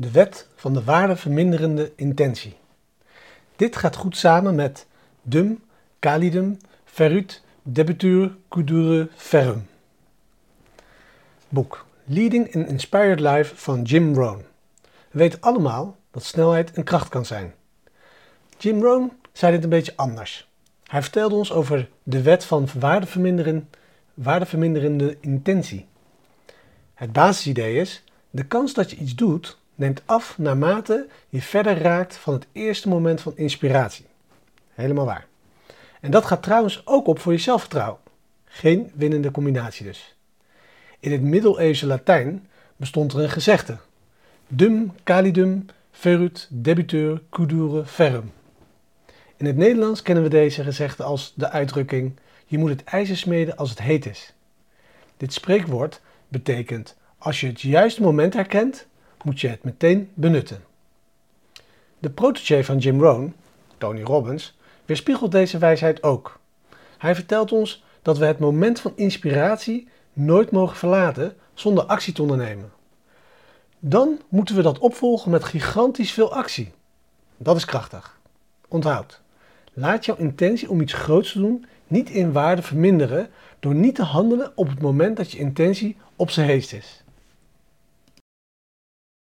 De wet van de waardeverminderende intentie. Dit gaat goed samen met dum, calidum, ferut, debitur, cudure, ferrum. Boek Leading an Inspired Life van Jim Rohn. We weten allemaal dat snelheid een kracht kan zijn. Jim Rohn zei dit een beetje anders. Hij vertelde ons over de wet van waardeverminderende intentie. Het basisidee is: de kans dat je iets doet neemt af naarmate je verder raakt van het eerste moment van inspiratie. Helemaal waar. En dat gaat trouwens ook op voor je zelfvertrouwen. Geen winnende combinatie dus. In het middeleeuwse Latijn bestond er een gezegde: Dum calidum ferut debiteur cudure ferrum. In het Nederlands kennen we deze gezegde als de uitdrukking: Je moet het ijzer smeden als het heet is. Dit spreekwoord betekent: Als je het juiste moment herkent, moet je het meteen benutten. De protégé van Jim Rohn, Tony Robbins, weerspiegelt deze wijsheid ook. Hij vertelt ons dat we het moment van inspiratie nooit mogen verlaten zonder actie te ondernemen. Dan moeten we dat opvolgen met gigantisch veel actie. Dat is krachtig. Onthoud. Laat jouw intentie om iets groots te doen niet in waarde verminderen door niet te handelen op het moment dat je intentie op zijn heest is.